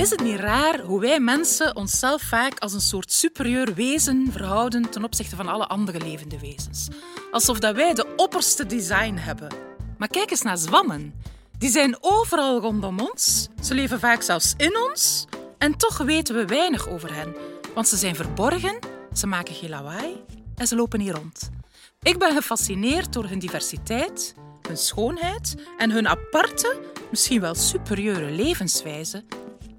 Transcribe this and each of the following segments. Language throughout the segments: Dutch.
Is het niet raar hoe wij mensen onszelf vaak als een soort superieur wezen verhouden ten opzichte van alle andere levende wezens? Alsof dat wij de opperste design hebben. Maar kijk eens naar zwammen. Die zijn overal rondom ons. Ze leven vaak zelfs in ons. En toch weten we weinig over hen. Want ze zijn verborgen, ze maken geen lawaai en ze lopen hier rond. Ik ben gefascineerd door hun diversiteit, hun schoonheid en hun aparte, misschien wel superieure levenswijze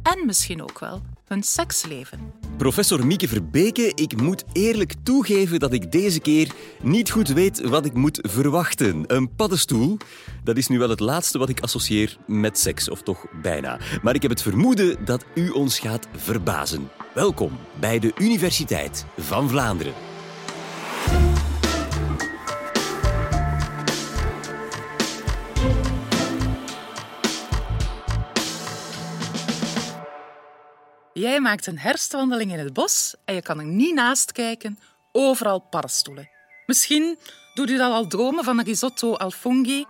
en misschien ook wel hun seksleven. Professor Mieke Verbeke, ik moet eerlijk toegeven dat ik deze keer niet goed weet wat ik moet verwachten. Een paddenstoel, dat is nu wel het laatste wat ik associeer met seks, of toch bijna. Maar ik heb het vermoeden dat u ons gaat verbazen. Welkom bij de Universiteit van Vlaanderen. Jij maakt een herfstwandeling in het bos en je kan er niet naast kijken. Overal paddenstoelen. Misschien doet u dat al dromen van een risotto al funghi.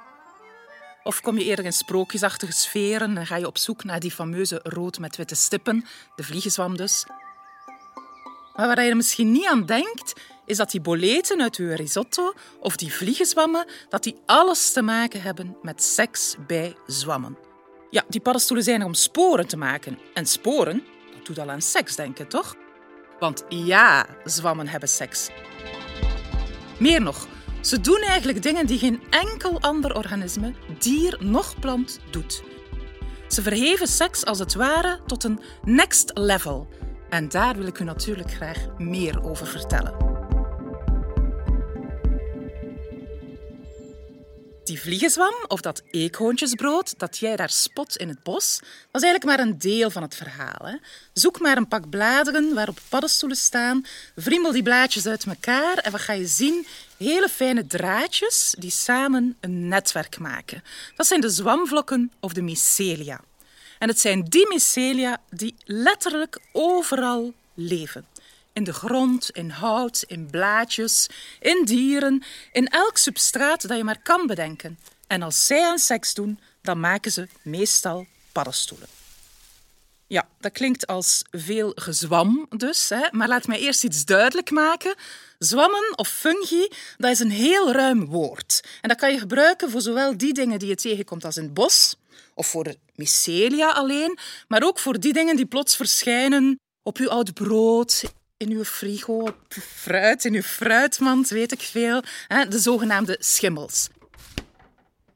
Of kom je eerder in sprookjesachtige sferen en ga je op zoek naar die fameuze rood met witte stippen, de vliegenzwam dus. Maar waar je er misschien niet aan denkt, is dat die boleten uit uw risotto of die vliegenzwammen, dat die alles te maken hebben met seks bij zwammen. Ja, die paddenstoelen zijn er om sporen te maken. En sporen, doet al aan seks denken, toch? Want ja, zwammen hebben seks. Meer nog, ze doen eigenlijk dingen die geen enkel ander organisme, dier noch plant, doet. Ze verheven seks als het ware tot een next level. En daar wil ik u natuurlijk graag meer over vertellen. Die vliegenzwam of dat eekhoontjesbrood dat jij daar spot in het bos, was eigenlijk maar een deel van het verhaal. Hè? Zoek maar een pak bladeren waarop paddenstoelen staan, vriemel die blaadjes uit elkaar en wat ga je zien? Hele fijne draadjes die samen een netwerk maken. Dat zijn de zwamvlokken of de mycelia. En het zijn die mycelia die letterlijk overal leven. In de grond, in hout, in blaadjes, in dieren, in elk substraat dat je maar kan bedenken. En als zij aan seks doen, dan maken ze meestal paddenstoelen. Ja, dat klinkt als veel gezwam dus, hè? maar laat mij eerst iets duidelijk maken. Zwammen of fungi, dat is een heel ruim woord. En dat kan je gebruiken voor zowel die dingen die je tegenkomt als in het bos, of voor mycelia alleen, maar ook voor die dingen die plots verschijnen op uw oud brood, in uw frigo, fruit, in uw fruitmand, weet ik veel. De zogenaamde schimmels.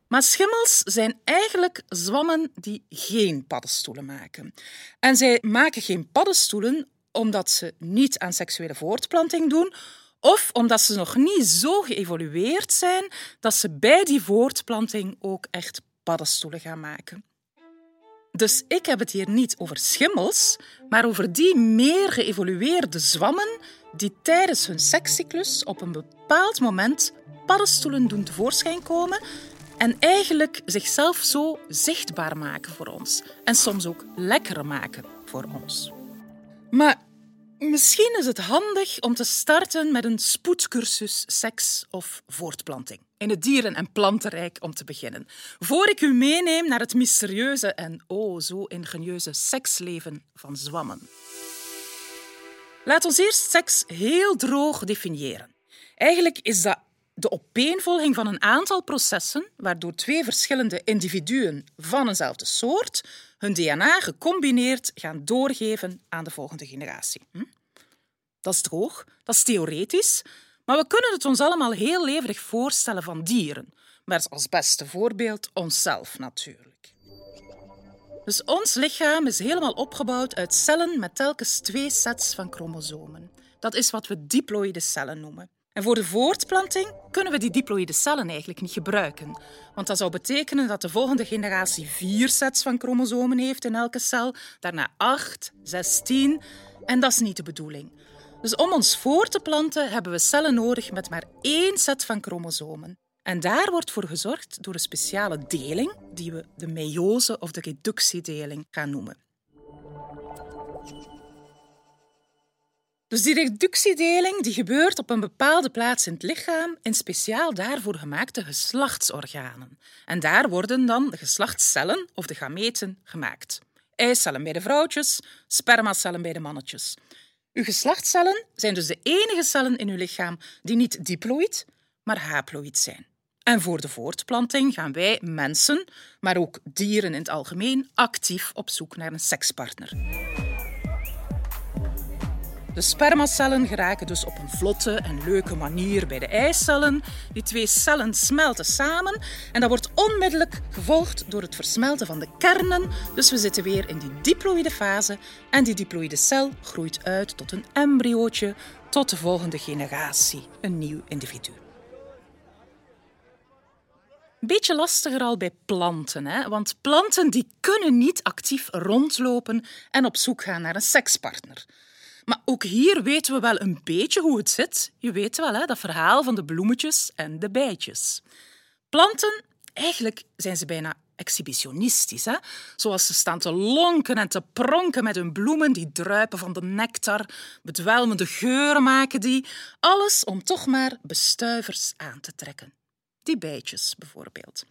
Maar schimmels zijn eigenlijk zwammen die geen paddenstoelen maken. En zij maken geen paddenstoelen omdat ze niet aan seksuele voortplanting doen of omdat ze nog niet zo geëvolueerd zijn dat ze bij die voortplanting ook echt paddenstoelen gaan maken. Dus ik heb het hier niet over schimmels, maar over die meer geëvolueerde zwammen die tijdens hun sekscyclus op een bepaald moment paddenstoelen doen tevoorschijn komen en eigenlijk zichzelf zo zichtbaar maken voor ons. En soms ook lekker maken voor ons. Maar Misschien is het handig om te starten met een spoedcursus seks of voortplanting. In het dieren- en plantenrijk om te beginnen. Voor ik u meeneem naar het mysterieuze en oh zo ingenieuze seksleven van zwammen. Laat ons eerst seks heel droog definiëren. Eigenlijk is dat de opeenvolging van een aantal processen waardoor twee verschillende individuen van eenzelfde soort hun DNA gecombineerd gaan doorgeven aan de volgende generatie. Hm? Dat is droog, dat is theoretisch, maar we kunnen het ons allemaal heel levendig voorstellen van dieren. Maar als beste voorbeeld onszelf natuurlijk. Dus ons lichaam is helemaal opgebouwd uit cellen met telkens twee sets van chromosomen. Dat is wat we diploïde cellen noemen. En voor de voortplanting kunnen we die diploïde cellen eigenlijk niet gebruiken. Want dat zou betekenen dat de volgende generatie vier sets van chromosomen heeft in elke cel, daarna acht, zestien. En dat is niet de bedoeling. Dus om ons voor te planten hebben we cellen nodig met maar één set van chromosomen. En daar wordt voor gezorgd door een speciale deling, die we de meiose of de reductiedeling gaan noemen. Dus die reductiedeling die gebeurt op een bepaalde plaats in het lichaam in speciaal daarvoor gemaakte geslachtsorganen. En daar worden dan de geslachtscellen of de gameten gemaakt. Eicellen bij de vrouwtjes, spermacellen bij de mannetjes. Uw geslachtscellen zijn dus de enige cellen in uw lichaam die niet diploïd, maar haploïd zijn. En voor de voortplanting gaan wij mensen, maar ook dieren in het algemeen, actief op zoek naar een sekspartner. De spermacellen geraken dus op een vlotte en leuke manier bij de eicellen. Die twee cellen smelten samen en dat wordt onmiddellijk gevolgd door het versmelten van de kernen. Dus we zitten weer in die diploïde fase en die diploïde cel groeit uit tot een embryootje, tot de volgende generatie, een nieuw individu. Een beetje lastiger al bij planten, hè? want planten die kunnen niet actief rondlopen en op zoek gaan naar een sekspartner. Maar ook hier weten we wel een beetje hoe het zit. Je weet wel, hè, dat verhaal van de bloemetjes en de bijtjes. Planten, eigenlijk zijn ze bijna exhibitionistisch. Hè? Zoals ze staan te lonken en te pronken met hun bloemen, die druipen van de nectar, bedwelmende geuren maken die. Alles om toch maar bestuivers aan te trekken. Die bijtjes bijvoorbeeld.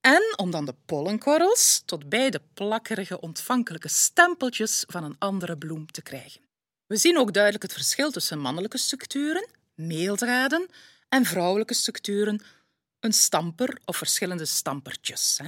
En om dan de pollenkorrels tot bij de plakkerige, ontvankelijke stempeltjes van een andere bloem te krijgen. We zien ook duidelijk het verschil tussen mannelijke structuren, meeldraden, en vrouwelijke structuren, een stamper of verschillende stampertjes.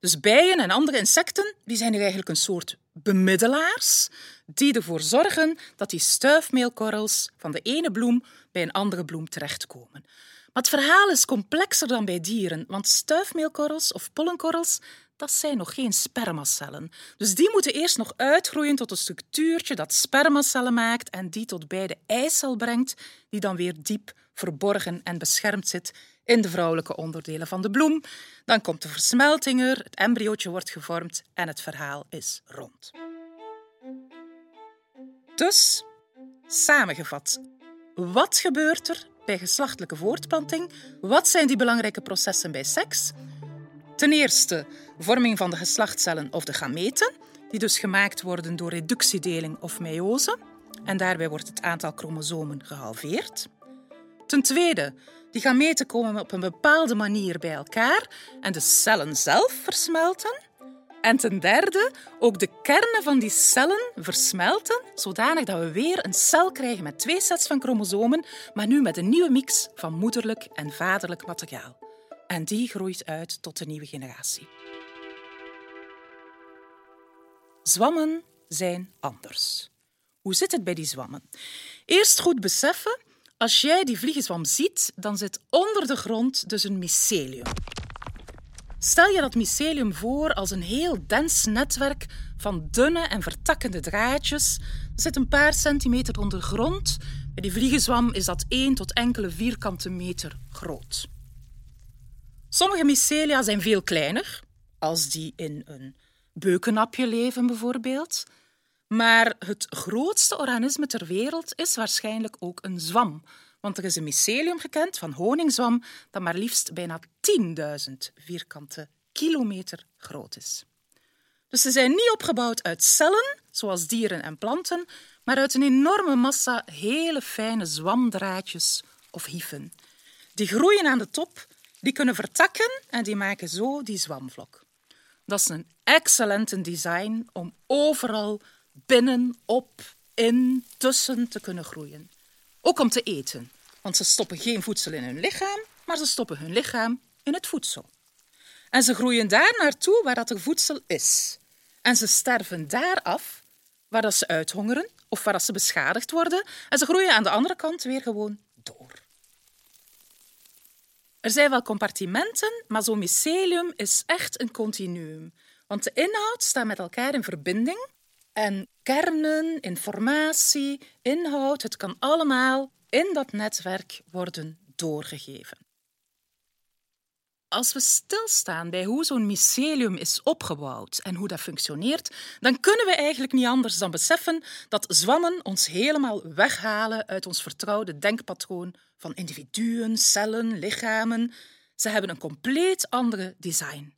Dus bijen en andere insecten die zijn hier eigenlijk een soort bemiddelaars die ervoor zorgen dat die stuifmeelkorrels van de ene bloem bij een andere bloem terechtkomen. Maar het verhaal is complexer dan bij dieren, want stuifmeelkorrels of pollenkorrels dat zijn nog geen spermacellen. Dus die moeten eerst nog uitgroeien tot een structuurtje dat spermacellen maakt en die tot bij de eicel brengt, die dan weer diep verborgen en beschermd zit in de vrouwelijke onderdelen van de bloem. Dan komt de versmelting er, het embryootje wordt gevormd en het verhaal is rond. Dus, samengevat, wat gebeurt er bij geslachtelijke voortplanting? Wat zijn die belangrijke processen bij seks? Ten eerste vorming van de geslachtscellen of de gameten, die dus gemaakt worden door reductiedeling of meiose. En daarbij wordt het aantal chromosomen gehalveerd. Ten tweede, die gameten komen op een bepaalde manier bij elkaar en de cellen zelf versmelten. En ten derde, ook de kernen van die cellen versmelten, zodanig dat we weer een cel krijgen met twee sets van chromosomen, maar nu met een nieuwe mix van moederlijk en vaderlijk materiaal. En die groeit uit tot de nieuwe generatie. Zwammen zijn anders. Hoe zit het bij die zwammen? Eerst goed beseffen, als jij die vliegenzwam ziet, dan zit onder de grond dus een mycelium. Stel je dat mycelium voor als een heel dens netwerk van dunne en vertakkende draadjes. Dat zit een paar centimeter onder de grond. Bij die vliegenzwam is dat 1 tot enkele vierkante meter groot. Sommige mycelia zijn veel kleiner, als die in een beukenapje leven bijvoorbeeld. Maar het grootste organisme ter wereld is waarschijnlijk ook een zwam. Want er is een mycelium gekend van honingzwam dat maar liefst bijna 10.000 vierkante kilometer groot is. Dus ze zijn niet opgebouwd uit cellen, zoals dieren en planten, maar uit een enorme massa hele fijne zwamdraadjes of hyfen. Die groeien aan de top die kunnen vertakken en die maken zo die zwamvlok. Dat is een excellente design om overal binnen, op, in, tussen te kunnen groeien. Ook om te eten, want ze stoppen geen voedsel in hun lichaam, maar ze stoppen hun lichaam in het voedsel. En ze groeien daar naartoe waar dat voedsel is. En ze sterven daar af waar dat ze uithongeren of waar dat ze beschadigd worden. En ze groeien aan de andere kant weer gewoon. Er zijn wel compartimenten, maar zo'n mycelium is echt een continuum. Want de inhoud staat met elkaar in verbinding. En kernen, informatie, inhoud, het kan allemaal in dat netwerk worden doorgegeven. Als we stilstaan bij hoe zo'n mycelium is opgebouwd en hoe dat functioneert, dan kunnen we eigenlijk niet anders dan beseffen dat zwammen ons helemaal weghalen uit ons vertrouwde denkpatroon van individuen, cellen, lichamen. Ze hebben een compleet andere design.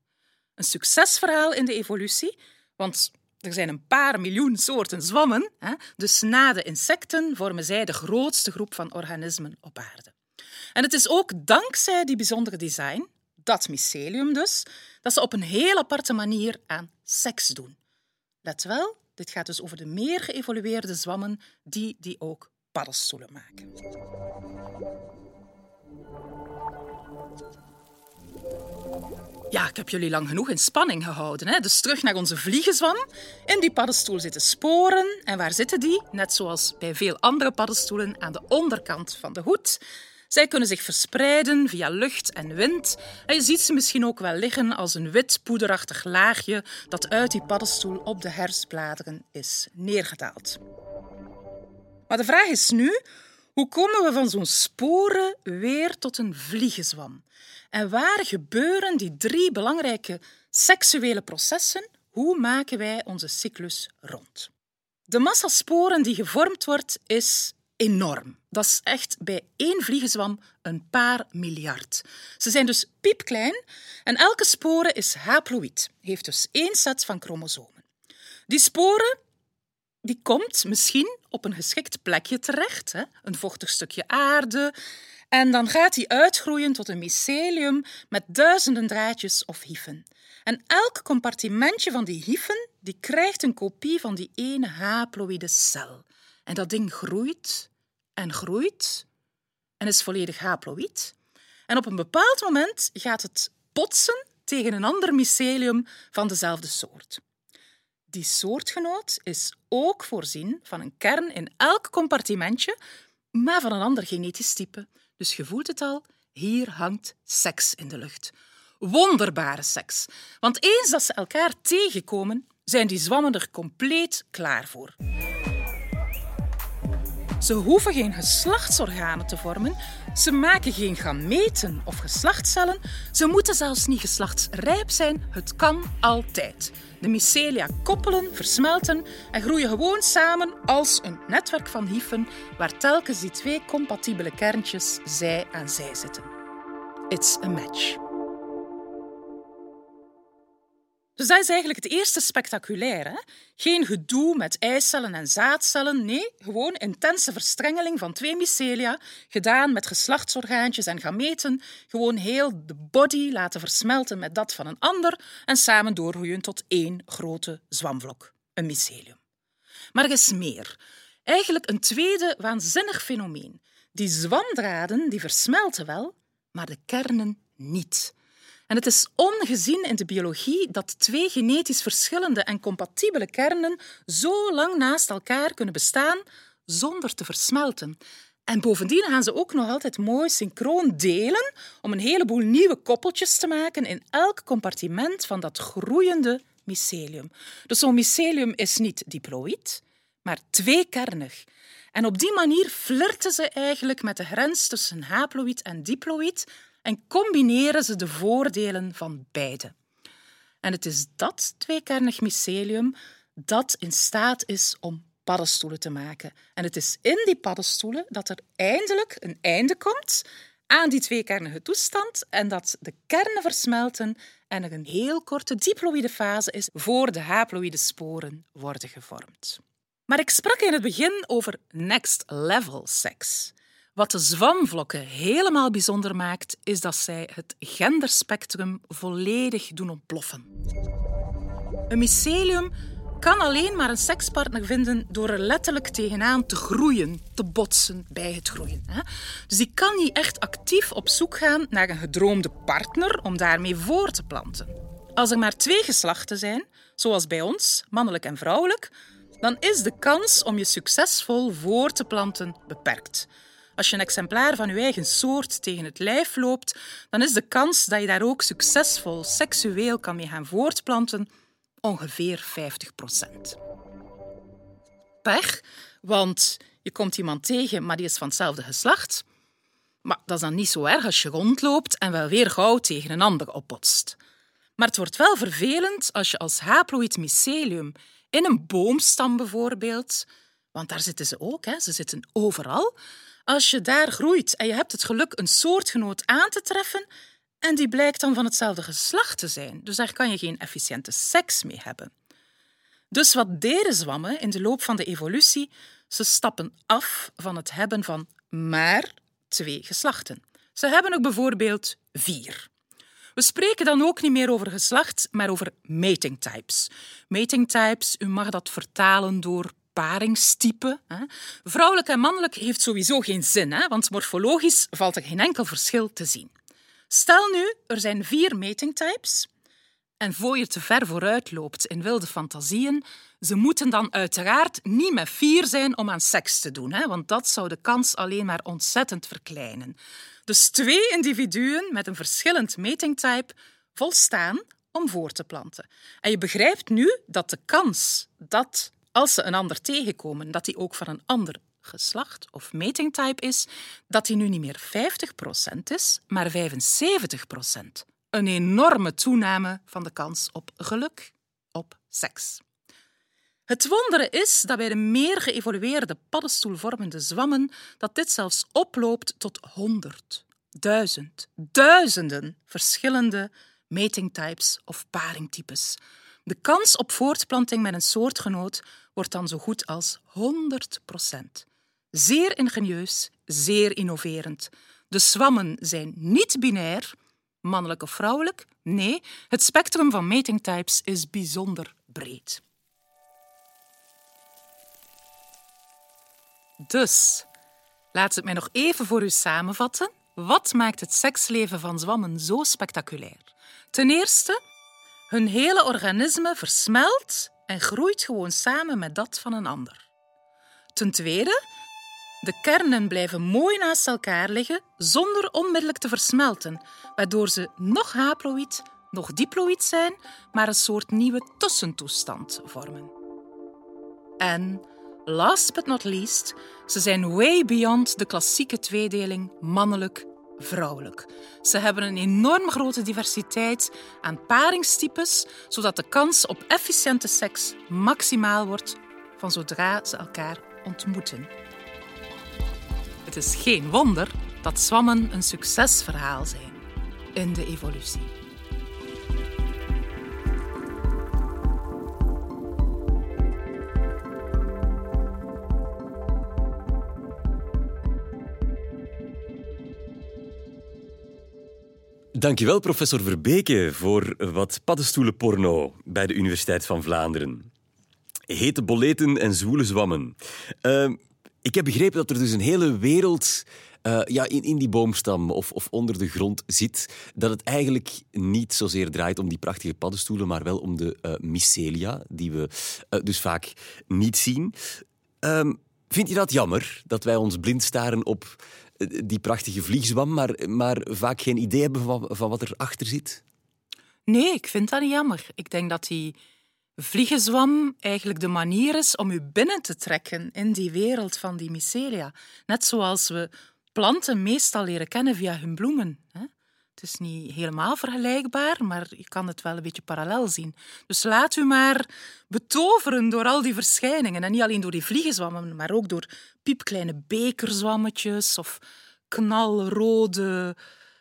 Een succesverhaal in de evolutie, want er zijn een paar miljoen soorten zwammen, dus na de insecten vormen zij de grootste groep van organismen op aarde. En het is ook dankzij die bijzondere design dat mycelium dus, dat ze op een heel aparte manier aan seks doen. Let wel, dit gaat dus over de meer geëvolueerde zwammen die, die ook paddenstoelen maken. Ja, ik heb jullie lang genoeg in spanning gehouden. Hè? Dus terug naar onze vliegenzwam. In die paddenstoel zitten sporen. En waar zitten die? Net zoals bij veel andere paddenstoelen aan de onderkant van de hoed. Zij kunnen zich verspreiden via lucht en wind. En je ziet ze misschien ook wel liggen als een wit poederachtig laagje dat uit die paddenstoel op de herfstbladeren is neergedaald. Maar de vraag is nu, hoe komen we van zo'n sporen weer tot een vliegenzwam? En waar gebeuren die drie belangrijke seksuele processen? Hoe maken wij onze cyclus rond? De massa sporen die gevormd wordt, is enorm. Dat is echt bij één vliegenzwam een paar miljard. Ze zijn dus piepklein en elke spore is haploïd, heeft dus één set van chromosomen. Die sporen die komt misschien op een geschikt plekje terecht, hè? een vochtig stukje aarde, en dan gaat die uitgroeien tot een mycelium met duizenden draadjes of hyfen. En elk compartimentje van die hyfen die krijgt een kopie van die ene haploïde cel. En dat ding groeit en groeit en is volledig haploïd. En op een bepaald moment gaat het botsen tegen een ander mycelium van dezelfde soort. Die soortgenoot is ook voorzien van een kern in elk compartimentje, maar van een ander genetisch type. Dus je voelt het al, hier hangt seks in de lucht. Wonderbare seks. Want eens dat ze elkaar tegenkomen, zijn die zwammen er compleet klaar voor. Ze hoeven geen geslachtsorganen te vormen, ze maken geen gameten of geslachtscellen, ze moeten zelfs niet geslachtsrijp zijn, het kan altijd. De mycelia koppelen, versmelten en groeien gewoon samen als een netwerk van hyfen waar telkens die twee compatibele kerntjes zij aan zij zitten. It's a match. Dus dat is eigenlijk het eerste spectaculaire. Geen gedoe met eicellen en zaadcellen. Nee, gewoon intense verstrengeling van twee mycelia, gedaan met geslachtsorgaantjes en gameten. Gewoon heel de body laten versmelten met dat van een ander en samen doorgroeien tot één grote zwamvlok, een mycelium. Maar er is meer. Eigenlijk een tweede waanzinnig fenomeen. Die zwamdraden die versmelten wel, maar de kernen niet. En het is ongezien in de biologie dat twee genetisch verschillende en compatibele kernen zo lang naast elkaar kunnen bestaan zonder te versmelten. En bovendien gaan ze ook nog altijd mooi synchroon delen om een heleboel nieuwe koppeltjes te maken in elk compartiment van dat groeiende mycelium. Dus zo'n mycelium is niet diploïd, maar tweekernig. En op die manier flirten ze eigenlijk met de grens tussen haploïd en diploïd en combineren ze de voordelen van beide. En het is dat tweekernig mycelium dat in staat is om paddenstoelen te maken. En het is in die paddenstoelen dat er eindelijk een einde komt aan die tweekernige toestand en dat de kernen versmelten en er een heel korte diploïde fase is voor de haploïde sporen worden gevormd. Maar ik sprak in het begin over next level seks. Wat de zwamvlokken helemaal bijzonder maakt, is dat zij het genderspectrum volledig doen ontploffen. Een mycelium kan alleen maar een sekspartner vinden door er letterlijk tegenaan te groeien, te botsen bij het groeien. Dus die kan niet echt actief op zoek gaan naar een gedroomde partner om daarmee voor te planten. Als er maar twee geslachten zijn, zoals bij ons, mannelijk en vrouwelijk, dan is de kans om je succesvol voor te planten beperkt. Als je een exemplaar van je eigen soort tegen het lijf loopt, dan is de kans dat je daar ook succesvol seksueel kan mee gaan voortplanten ongeveer 50 procent. Pech, want je komt iemand tegen, maar die is van hetzelfde geslacht. Maar dat is dan niet zo erg als je rondloopt en wel weer gauw tegen een ander oppotst. Maar het wordt wel vervelend als je als haploïd mycelium in een boomstam bijvoorbeeld, want daar zitten ze ook, hè, ze zitten overal, als je daar groeit en je hebt het geluk een soortgenoot aan te treffen en die blijkt dan van hetzelfde geslacht te zijn, dus daar kan je geen efficiënte seks mee hebben. Dus wat deden zwammen in de loop van de evolutie? Ze stappen af van het hebben van maar twee geslachten. Ze hebben er bijvoorbeeld vier. We spreken dan ook niet meer over geslacht, maar over mating types. Mating types, u mag dat vertalen door paringstype. Vrouwelijk en mannelijk heeft sowieso geen zin, hè? want morfologisch valt er geen enkel verschil te zien. Stel nu, er zijn vier mating types. En voor je te ver vooruit loopt in wilde fantasieën, ze moeten dan uiteraard niet met vier zijn om aan seks te doen, hè? want dat zou de kans alleen maar ontzettend verkleinen. Dus twee individuen met een verschillend matingtype volstaan om voor te planten. En je begrijpt nu dat de kans dat als ze een ander tegenkomen, dat die ook van een ander geslacht of matingtype is, dat die nu niet meer 50% is, maar 75%. Een enorme toename van de kans op geluk, op seks. Het wondere is dat bij de meer geëvolueerde paddenstoelvormende zwammen dat dit zelfs oploopt tot honderd, duizend, duizenden verschillende matingtypes of paringtypes. De kans op voortplanting met een soortgenoot wordt dan zo goed als 100% Zeer ingenieus, zeer innoverend. De zwammen zijn niet binair, mannelijk of vrouwelijk. Nee, het spectrum van matingtypes is bijzonder breed. Dus, laat het mij nog even voor u samenvatten. Wat maakt het seksleven van zwammen zo spectaculair? Ten eerste, hun hele organisme versmelt en groeit gewoon samen met dat van een ander. Ten tweede, de kernen blijven mooi naast elkaar liggen zonder onmiddellijk te versmelten, waardoor ze nog haploïd, nog diploïd zijn, maar een soort nieuwe tussentoestand vormen. En last but not least, ze zijn way beyond de klassieke tweedeling mannelijk vrouwelijk. Ze hebben een enorm grote diversiteit aan paringstypes, zodat de kans op efficiënte seks maximaal wordt van zodra ze elkaar ontmoeten. Het is geen wonder dat zwammen een succesverhaal zijn in de evolutie. Dankjewel, professor Verbeke, voor wat paddenstoelenporno bij de Universiteit van Vlaanderen. Hete boleten en zwoele zwammen. Ehm, ik heb begrepen dat er dus een hele wereld uh, ja, in, in die boomstam of, of onder de grond zit. Dat het eigenlijk niet zozeer draait om die prachtige paddenstoelen, maar wel om de uh, mycelia, die we uh, dus vaak niet zien. Um, vind je dat jammer, dat wij ons blind staren op die prachtige vliegzwam, maar, maar vaak geen idee hebben van, van wat erachter zit? Nee, ik vind dat niet jammer. Ik denk dat die vliegenzwam eigenlijk de manier is om u binnen te trekken in die wereld van die mycelia. Net zoals we planten meestal leren kennen via hun bloemen. Het is niet helemaal vergelijkbaar, maar je kan het wel een beetje parallel zien. Dus laat u maar betoveren door al die verschijningen. En niet alleen door die vliegenzwammen, maar ook door piepkleine bekerzwammetjes of knalrode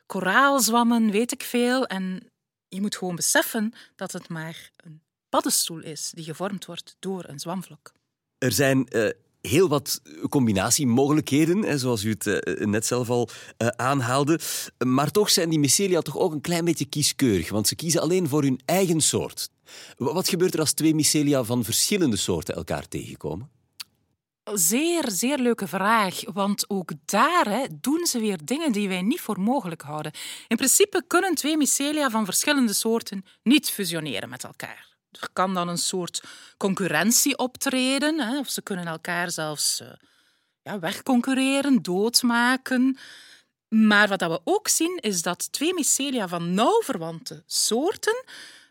koraalzwammen, weet ik veel. En je moet gewoon beseffen dat het maar een paddenstoel is die gevormd wordt door een zwamvlok. Er zijn uh, heel wat combinatiemogelijkheden, zoals u het eh, net zelf al uh, aanhaalde. Maar toch zijn die mycelia toch ook een klein beetje kieskeurig, want ze kiezen alleen voor hun eigen soort. Wat gebeurt er als twee mycelia van verschillende soorten elkaar tegenkomen? Zeer, zeer leuke vraag. Want ook daar hè, doen ze weer dingen die wij niet voor mogelijk houden. In principe kunnen twee mycelia van verschillende soorten niet fusioneren met elkaar. Er kan dan een soort concurrentie optreden, hè, of ze kunnen elkaar zelfs uh, ja, wegconcurreren, doodmaken. Maar wat we ook zien, is dat twee mycelia van nauw verwante soorten,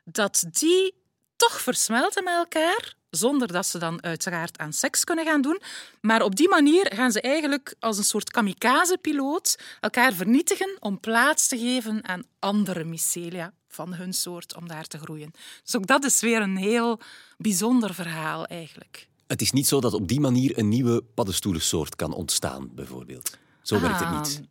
dat die toch versmelten met elkaar, zonder dat ze dan uiteraard aan seks kunnen gaan doen. Maar op die manier gaan ze eigenlijk als een soort kamikaze-piloot elkaar vernietigen om plaats te geven aan andere mycelia van hun soort om daar te groeien. Dus ook dat is weer een heel bijzonder verhaal eigenlijk. Het is niet zo dat op die manier een nieuwe paddenstoelensoort kan ontstaan, bijvoorbeeld. Zo werkt het niet. Ah,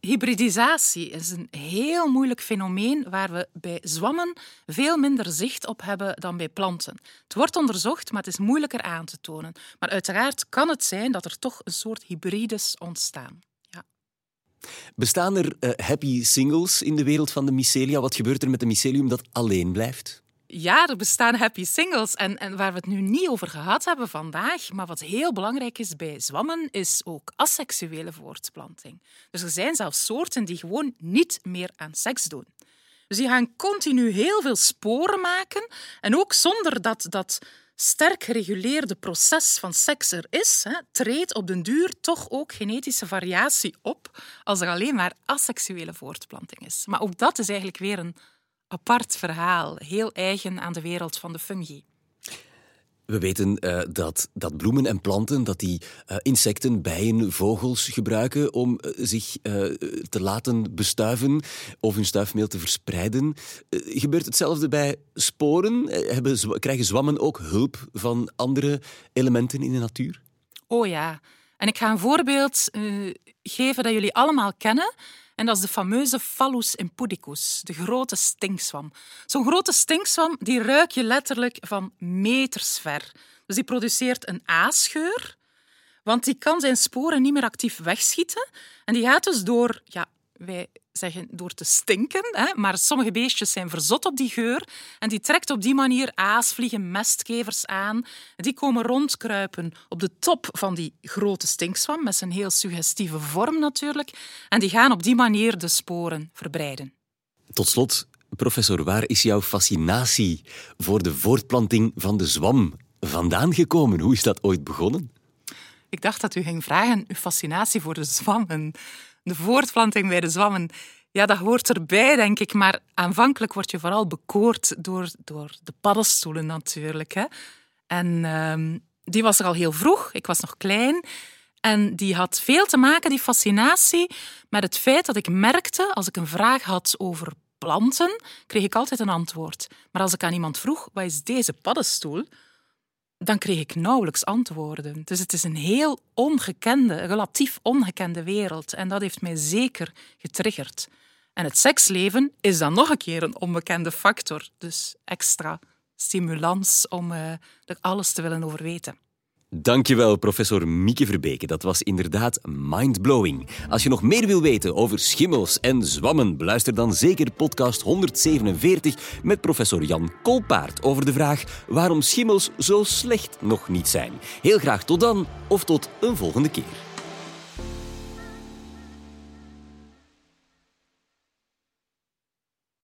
hybridisatie is een heel moeilijk fenomeen waar we bij zwammen veel minder zicht op hebben dan bij planten. Het wordt onderzocht, maar het is moeilijker aan te tonen. Maar uiteraard kan het zijn dat er toch een soort hybrides ontstaan. Bestaan er uh, happy singles in de wereld van de mycelia? Wat gebeurt er met een mycelium dat alleen blijft? Ja, er bestaan happy singles. En, en waar we het nu niet over gehad hebben vandaag, maar wat heel belangrijk is bij zwammen, is ook asexuele voortplanting. Dus er zijn zelfs soorten die gewoon niet meer aan seks doen. Dus die gaan continu heel veel sporen maken. En ook zonder dat dat sterk gereguleerde proces van seks er is, hè, treedt op den duur toch ook genetische variatie op als er alleen maar asexuele voortplanting is. Maar ook dat is eigenlijk weer een apart verhaal, heel eigen aan de wereld van de fungi. We weten uh, dat, dat bloemen en planten, dat die uh, insecten, bijen, vogels gebruiken om uh, zich te laten bestuiven of hun stuifmeel te verspreiden. gebeurt hetzelfde bij sporen? Hebben, krijgen zwammen ook hulp van andere elementen in de natuur? Oh ja. En ik ga een voorbeeld geven dat jullie allemaal kennen. En dat is de fameuze Phallus impudicus, de grote stinkzwam. Zo'n grote stinkzwam die ruik je letterlijk van meters ver. Dus die produceert een aasgeur, want die kan zijn sporen niet meer actief wegschieten. En die gaat dus door ja, wij zeggen door te stinken, hè, maar sommige beestjes zijn verzot op die geur en die trekt op die manier aasvliegen, mestkevers aan. Die komen rondkruipen op de top van die grote stinkzwam, met zijn heel suggestieve vorm natuurlijk, en die gaan op die manier de sporen verbreiden. Tot slot, professor, waar is jouw fascinatie voor de voortplanting van de zwam vandaan gekomen? Hoe is dat ooit begonnen? Ik dacht dat u ging vragen, uw fascinatie voor de zwammen de voortplanting bij de zwammen, ja, dat hoort erbij, denk ik. Maar aanvankelijk word je vooral bekoord door, door de paddenstoelen natuurlijk. Hè. En ehm, die was er al heel vroeg. Ik was nog klein. En die had veel te maken, die fascinatie, met het feit dat ik merkte, als ik een vraag had over planten, kreeg ik altijd een antwoord. Maar als ik aan iemand vroeg, wat is deze paddenstoel? Dan kreeg ik nauwelijks antwoorden. Dus het is een heel ongekende, relatief ongekende wereld. En dat heeft mij zeker getriggerd. En het seksleven is dan nog een keer een onbekende factor. Dus extra stimulans om uh, er alles te willen over weten. Dankjewel, professor Mieke Verbeke. Dat was inderdaad mindblowing. Als je nog meer wil weten over schimmels en zwammen, beluister dan zeker podcast 147 met professor Jan Kolpaard over de vraag waarom schimmels zo slecht nog niet zijn. Heel graag tot dan of tot een volgende keer.